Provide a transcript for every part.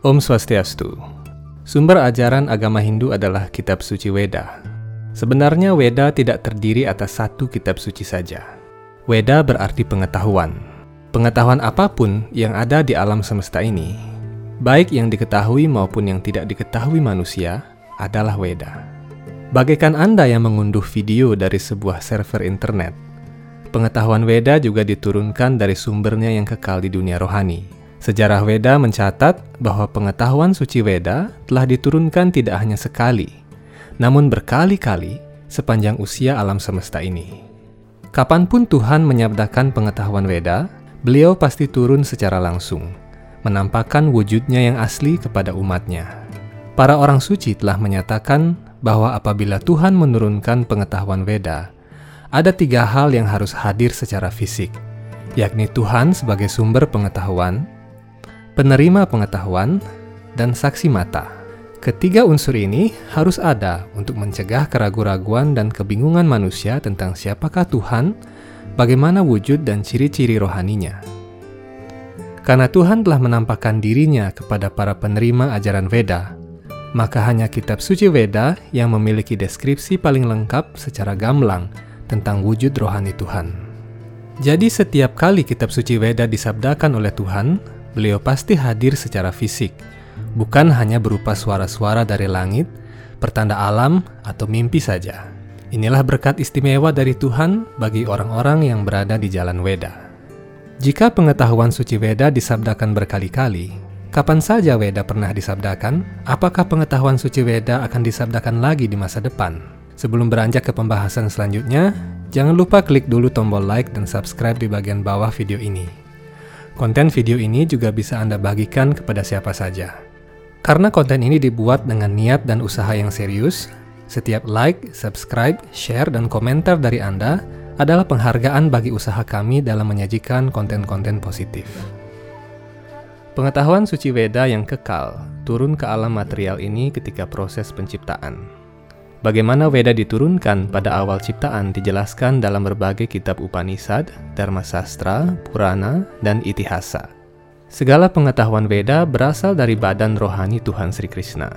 Om Swastiastu. Sumber ajaran agama Hindu adalah kitab suci Weda. Sebenarnya Weda tidak terdiri atas satu kitab suci saja. Weda berarti pengetahuan. Pengetahuan apa pun yang ada di alam semesta ini, baik yang diketahui maupun yang tidak diketahui manusia, adalah Weda. Bagaikan Anda yang mengunduh video dari sebuah server internet, pengetahuan Weda juga diturunkan dari sumbernya yang kekal di dunia rohani, Sejarah Weda mencatat bahwa pengetahuan suci Weda telah diturunkan tidak hanya sekali, namun berkali-kali sepanjang usia alam semesta ini. Kapan pun Tuhan menyabdakan pengetahuan Weda, beliau pasti turun secara langsung, menampakkan wujudnya yang asli kepada umatnya. Para orang suci telah menyatakan bahwa apabila Tuhan menurunkan pengetahuan Weda, ada tiga hal yang harus hadir secara fisik, yakni Tuhan sebagai sumber pengetahuan, penerima pengetahuan, dan saksi mata. Ketiga unsur ini harus ada untuk mencegah keraguan-raguan dan kebingungan manusia tentang siapakah Tuhan, bagaimana wujud dan ciri-ciri rohaninya. Karena Tuhan telah menampakkan dirinya kepada para penerima ajaran Veda, maka hanya kitab suci Veda yang memiliki deskripsi paling lengkap secara gamblang tentang wujud rohani Tuhan. Jadi setiap kali kitab suci Veda disabdakan oleh Tuhan, beliau pasti hadir secara fisik, bukan hanya berupa suara-suara dari langit, pertanda alam, atau mimpi saja. Inilah berkat istimewa dari Tuhan bagi orang-orang yang berada di jalan Weda. Jika pengetahuan suci Weda disabdakan berkali-kali, kapan saja Weda pernah disabdakan? Apakah pengetahuan suci Weda akan disabdakan lagi di masa depan? Sebelum beranjak ke pembahasan selanjutnya, jangan lupa klik dulu tombol like dan subscribe di bagian bawah video ini. Konten video ini juga bisa Anda bagikan kepada siapa saja. Karena konten ini dibuat dengan niat dan usaha yang serius, setiap like, subscribe, share, dan komentar dari Anda adalah penghargaan bagi usaha kami dalam menyajikan konten-konten positif. Pengetahuan suci Weda yang kekal turun ke alam material ini ketika proses penciptaan. Bagaimana Weda diturunkan pada awal ciptaan dijelaskan dalam berbagai kitab Upanishad, Dharma Sastra, Purana, dan Itihasa. Segala pengetahuan Weda berasal dari badan rohani Tuhan Sri Krishna.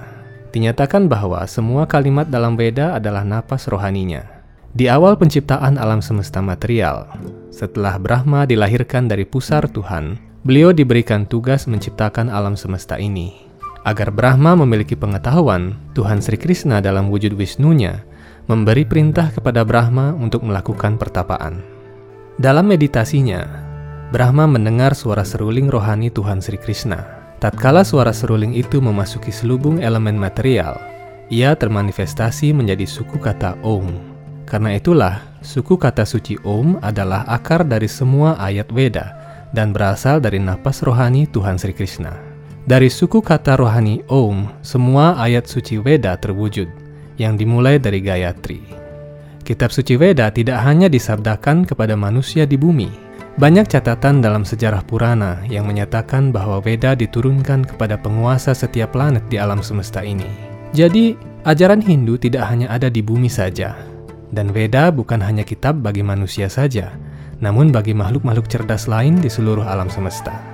Dinyatakan bahwa semua kalimat dalam Weda adalah napas rohaninya. Di awal penciptaan alam semesta material, setelah Brahma dilahirkan dari pusar Tuhan, beliau diberikan tugas menciptakan alam semesta ini Agar Brahma memiliki pengetahuan, Tuhan Sri Krishna dalam wujud Wisnu-Nya memberi perintah kepada Brahma untuk melakukan pertapaan. Dalam meditasinya, Brahma mendengar suara seruling rohani Tuhan Sri Krishna. Tatkala suara seruling itu memasuki selubung elemen material, ia termanifestasi menjadi suku kata Om. Karena itulah, suku kata suci Om adalah akar dari semua ayat Veda dan berasal dari napas rohani Tuhan Sri Krishna. Dari suku kata rohani Om, semua ayat suci Weda terwujud, yang dimulai dari Gayatri. Kitab suci Weda tidak hanya disabdakan kepada manusia di bumi. Banyak catatan dalam sejarah Purana yang menyatakan bahwa Weda diturunkan kepada penguasa setiap planet di alam semesta ini. Jadi, ajaran Hindu tidak hanya ada di bumi saja. Dan Weda bukan hanya kitab bagi manusia saja, namun bagi makhluk-makhluk cerdas lain di seluruh alam semesta.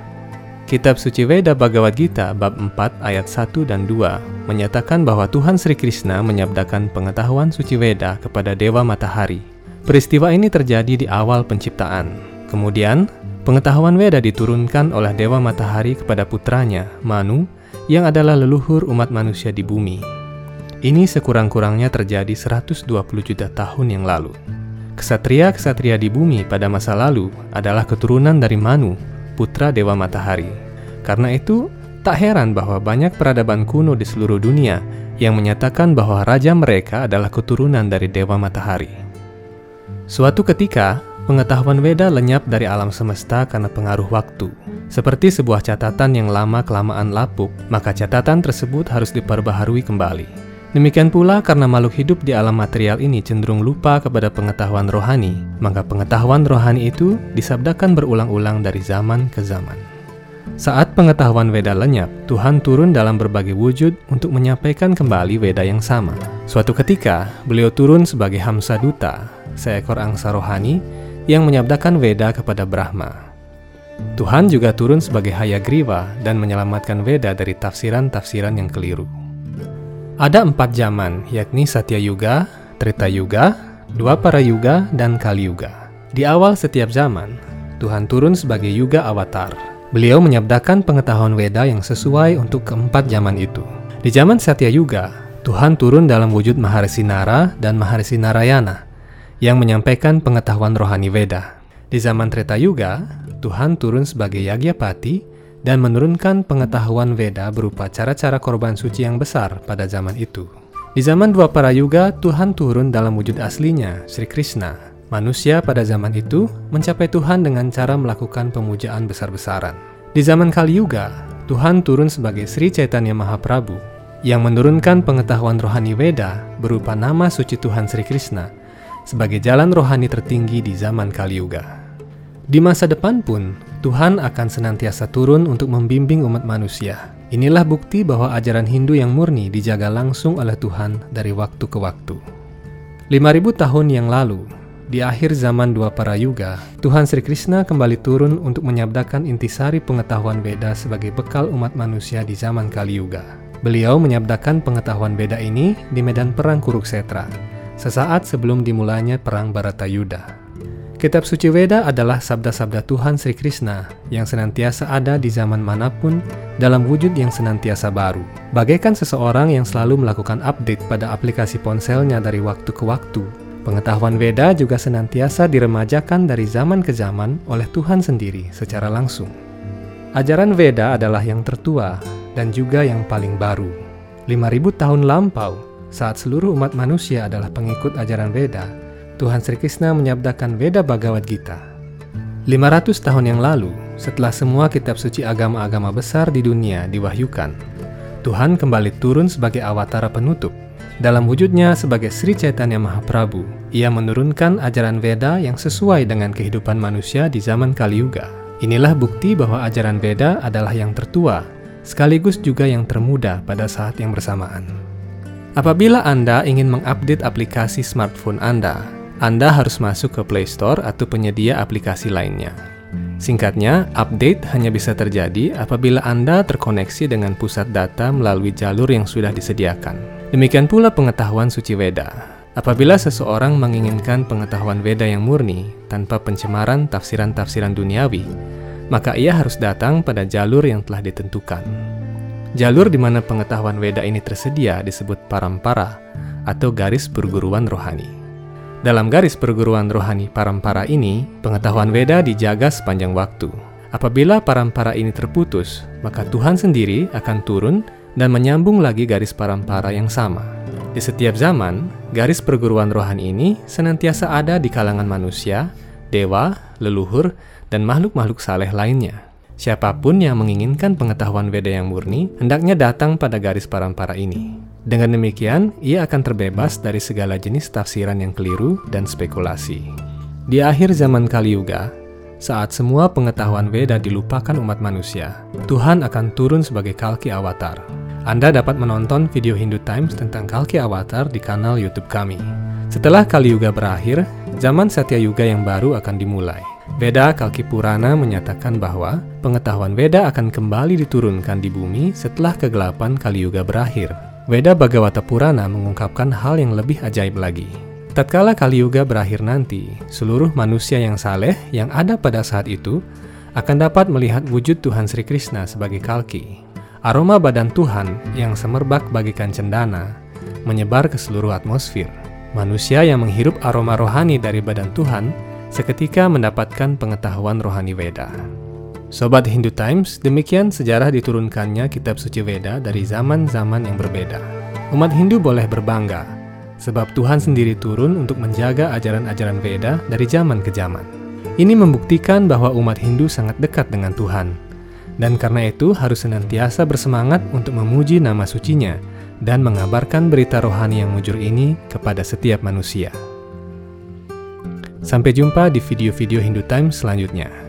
Kitab Suci Veda Bhagavad Gita bab 4 ayat 1 dan 2 menyatakan bahwa Tuhan Sri Krishna menyabdakan pengetahuan Suci Veda kepada Dewa Matahari. Peristiwa ini terjadi di awal penciptaan. Kemudian, pengetahuan Veda diturunkan oleh Dewa Matahari kepada putranya, Manu, yang adalah leluhur umat manusia di bumi. Ini sekurang-kurangnya terjadi 120 juta tahun yang lalu. Kesatria-kesatria di bumi pada masa lalu adalah keturunan dari Manu, putra Dewa Matahari. Karena itu, tak heran bahwa banyak peradaban kuno di seluruh dunia yang menyatakan bahwa raja mereka adalah keturunan dari Dewa Matahari. Suatu ketika, pengetahuan Weda lenyap dari alam semesta karena pengaruh waktu. Seperti sebuah catatan yang lama-kelamaan lapuk, maka catatan tersebut harus diperbaharui kembali. Demikian pula karena makhluk hidup di alam material ini cenderung lupa kepada pengetahuan rohani, maka pengetahuan rohani itu disabdakan berulang-ulang dari zaman ke zaman. Saat pengetahuan Weda lenyap, Tuhan turun dalam berbagai wujud untuk menyampaikan kembali Weda yang sama. Suatu ketika, beliau turun sebagai Hamsa Duta, seekor angsa rohani yang menyabdakan Weda kepada Brahma. Tuhan juga turun sebagai Hayagriva dan menyelamatkan Veda dari tafsiran-tafsiran yang keliru. Ada empat zaman, yakni Satya Yuga, Trita Yuga, Dua Para Yuga, dan Kali Yuga. Di awal setiap zaman, Tuhan turun sebagai Yuga Avatar. Beliau menyabdakan pengetahuan Weda yang sesuai untuk keempat zaman itu. Di zaman Satya Yuga, Tuhan turun dalam wujud Maharishi Nara dan Maharishi Narayana yang menyampaikan pengetahuan rohani Veda. Di zaman Treta Yuga, Tuhan turun sebagai Yagyapati dan menurunkan pengetahuan Veda berupa cara-cara korban suci yang besar pada zaman itu. Di zaman dua para yuga, Tuhan turun dalam wujud aslinya, Sri Krishna. Manusia pada zaman itu mencapai Tuhan dengan cara melakukan pemujaan besar-besaran. Di zaman Kali Yuga, Tuhan turun sebagai Sri Chaitanya Mahaprabhu yang menurunkan pengetahuan rohani Veda berupa nama suci Tuhan Sri Krishna sebagai jalan rohani tertinggi di zaman Kali Yuga. Di masa depan pun, Tuhan akan senantiasa turun untuk membimbing umat manusia. Inilah bukti bahwa ajaran Hindu yang murni dijaga langsung oleh Tuhan dari waktu ke waktu. 5000 tahun yang lalu, di akhir zaman dua para yuga, Tuhan Sri Krishna kembali turun untuk menyabdakan intisari pengetahuan Beda sebagai bekal umat manusia di zaman Kali Yuga. Beliau menyabdakan pengetahuan Beda ini di medan perang Kuruksetra, sesaat sebelum dimulainya perang Baratayuda. Kitab Suci Weda adalah sabda-sabda Tuhan Sri Krishna yang senantiasa ada di zaman mana pun dalam wujud yang senantiasa baru. Bagaikan seseorang yang selalu melakukan update pada aplikasi ponselnya dari waktu ke waktu, pengetahuan Weda juga senantiasa diremajakan dari zaman ke zaman oleh Tuhan sendiri secara langsung. Ajaran Veda adalah yang tertua dan juga yang paling baru. 5000 tahun lampau, saat seluruh umat manusia adalah pengikut ajaran Veda, Tuhan Sri Krishna menyabdakan Veda Bhagavad Gita. 500 tahun yang lalu, setelah semua kitab suci agama-agama besar di dunia diwahyukan, Tuhan kembali turun sebagai awatara penutup. Dalam wujudnya sebagai Sri Chaitanya Mahaprabhu, ia menurunkan ajaran Veda yang sesuai dengan kehidupan manusia di zaman Kali Yuga. Inilah bukti bahwa ajaran Veda adalah yang tertua, sekaligus juga yang termuda pada saat yang bersamaan. Apabila Anda ingin mengupdate aplikasi smartphone Anda, anda harus masuk ke Play Store atau penyedia aplikasi lainnya. Singkatnya, update hanya bisa terjadi apabila Anda terkoneksi dengan pusat data melalui jalur yang sudah disediakan. Demikian pula pengetahuan suci Weda. Apabila seseorang menginginkan pengetahuan Weda yang murni tanpa pencemaran tafsiran-tafsiran duniawi, maka ia harus datang pada jalur yang telah ditentukan. Jalur di mana pengetahuan Weda ini tersedia disebut parampara atau garis perguruan rohani. Dalam garis perguruan rohani parampara ini, pengetahuan Weda dijaga sepanjang waktu. Apabila parampara ini terputus, maka Tuhan sendiri akan turun dan menyambung lagi garis parampara yang sama. Di setiap zaman, garis perguruan rohani ini senantiasa ada di kalangan manusia, dewa, leluhur, dan makhluk-makhluk saleh lainnya. Siapa pun yang menginginkan pengetahuan Weda yang murni, hendaknya datang pada garis parampara ini. Dengan demikian, ia akan terbebas dari segala jenis tafsiran yang keliru dan spekulasi. Di akhir zaman Kali Yuga, saat semua pengetahuan Veda dilupakan umat manusia, Tuhan akan turun sebagai Kalki Avatar. Anda dapat menonton video Hindu Times tentang Kalki Avatar di kanal YouTube kami. Setelah Kali Yuga berakhir, zaman Satya Yuga yang baru akan dimulai. Veda Kalki Purana menyatakan bahwa pengetahuan Veda akan kembali diturunkan di bumi setelah kegelapan Kali Yuga berakhir. Weda Bhagavata Purana mengungkapkan hal yang lebih ajaib lagi. Tatkala Kali Yuga berakhir nanti, seluruh manusia yang saleh yang ada pada saat itu akan dapat melihat wujud Tuhan Sri Krishna sebagai Kalki. Aroma badan Tuhan yang semerbak bagikan cendana menyebar ke seluruh atmosfer. Manusia yang menghirup aroma rohani dari badan Tuhan seketika mendapatkan pengetahuan rohani Weda. Sobat Hindu Times, demikian sejarah diturunkannya kitab suci Veda dari zaman-zaman yang berbeda. Umat Hindu boleh berbangga, sebab Tuhan sendiri turun untuk menjaga ajaran-ajaran Veda dari zaman ke zaman. Ini membuktikan bahwa umat Hindu sangat dekat dengan Tuhan, dan karena itu harus senantiasa bersemangat untuk memuji nama sucinya dan mengabarkan berita rohani yang mujur ini kepada setiap manusia. Sampai jumpa di video-video Hindu Times selanjutnya.